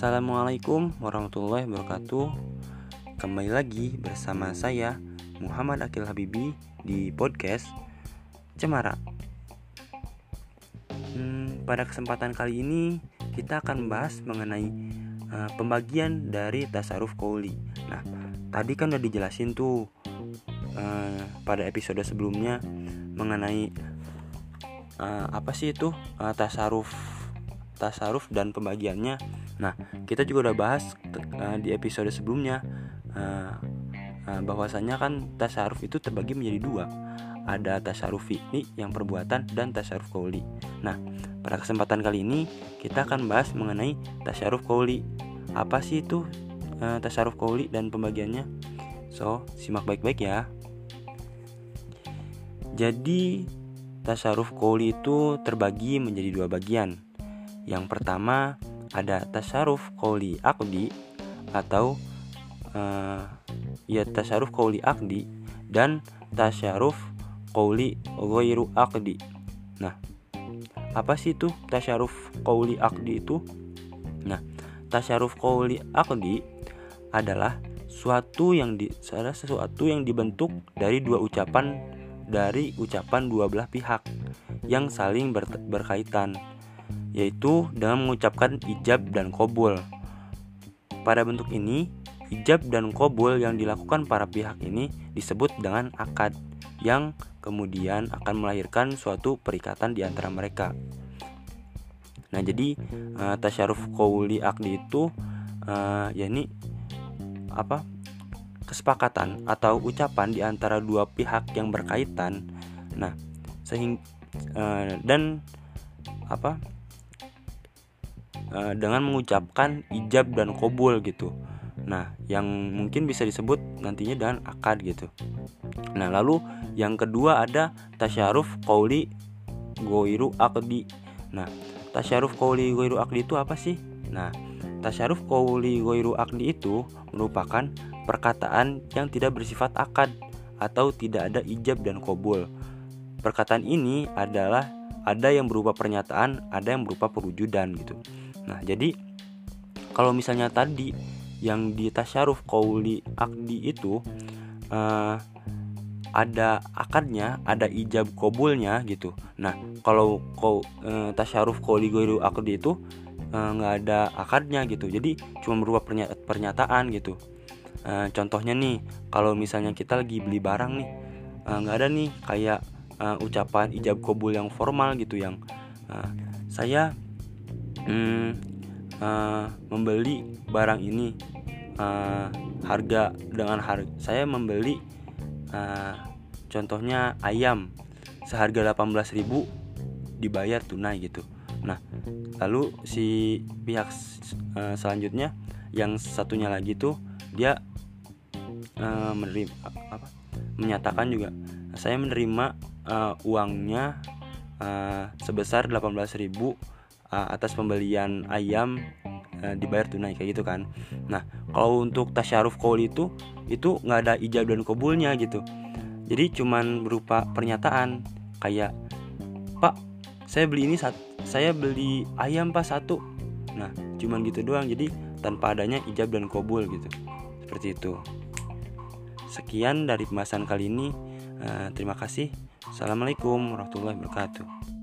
Assalamualaikum warahmatullahi wabarakatuh. Kembali lagi bersama saya Muhammad Akil Habibi di podcast Cemara. Hmm, Pada kesempatan kali ini kita akan membahas mengenai uh, pembagian dari tasaruf kouli Nah tadi kan udah dijelasin tuh uh, pada episode sebelumnya mengenai uh, apa sih itu uh, tasaruf tasaruf dan pembagiannya. Nah, kita juga udah bahas uh, di episode sebelumnya uh, uh, bahwasanya kan tasaruf itu terbagi menjadi dua. Ada tasaruf fi'li yang perbuatan dan tasaruf kauli. Nah, pada kesempatan kali ini kita akan bahas mengenai tasaruf kauli. Apa sih itu uh, tasaruf kauli dan pembagiannya? So, simak baik-baik ya. Jadi, tasaruf kauli itu terbagi menjadi dua bagian yang pertama ada tasaruf kauli akdi atau uh, ya tasaruf kauli akdi dan tasaruf kauli ghairu akdi. Nah, apa sih itu tasaruf kauli akdi itu? Nah, tasaruf kauli akdi adalah suatu yang di adalah sesuatu yang dibentuk dari dua ucapan dari ucapan dua belah pihak yang saling ber, berkaitan yaitu dengan mengucapkan ijab dan kobul. Pada bentuk ini, ijab dan kobul yang dilakukan para pihak ini disebut dengan akad yang kemudian akan melahirkan suatu perikatan di antara mereka. Nah, jadi uh, tasyaruf kauli akdi itu uh, ya ini apa? kesepakatan atau ucapan di antara dua pihak yang berkaitan. Nah, sehingga uh, dan apa? Uh, dengan mengucapkan ijab dan kobul gitu. Nah, yang mungkin bisa disebut nantinya dengan akad gitu. Nah, lalu yang kedua ada tasyaruf qauli goiru akdi. Nah, tasyaruf qauli goiru akdi itu apa sih? Nah, tasyaruf qauli goiru akdi itu merupakan perkataan yang tidak bersifat akad atau tidak ada ijab dan kobul. Perkataan ini adalah ada yang berupa pernyataan, ada yang berupa perwujudan gitu. Nah, jadi kalau misalnya tadi yang di tasyaruf kauli akdi itu uh, ada akadnya, ada ijab kobulnya gitu. Nah, kalau kau uh, tasyaruf kauli goiru akdi itu eh, nggak uh, ada akadnya gitu. Jadi cuma berupa pernyataan gitu. Uh, contohnya nih, kalau misalnya kita lagi beli barang nih, nggak ada nih kayak ucapan ijab kobul yang formal gitu yang saya hmm, uh, membeli barang ini uh, harga dengan harga saya membeli uh, contohnya ayam seharga 18.000 dibayar tunai gitu. Nah, lalu si pihak uh, selanjutnya yang satunya lagi tuh dia uh, menerima apa menyatakan juga saya menerima uh, uangnya uh, sebesar 18.000 uh, atas pembelian ayam uh, dibayar tunai kayak gitu kan. Nah kalau untuk tasyaruf kaul itu itu nggak ada ijab dan kabulnya gitu. Jadi cuman berupa pernyataan kayak pak saya beli ini saya beli ayam pas satu. Nah cuman gitu doang. Jadi tanpa adanya ijab dan kabul gitu. Seperti itu. Sekian dari pembahasan kali ini. Uh, terima kasih. Assalamualaikum warahmatullahi wabarakatuh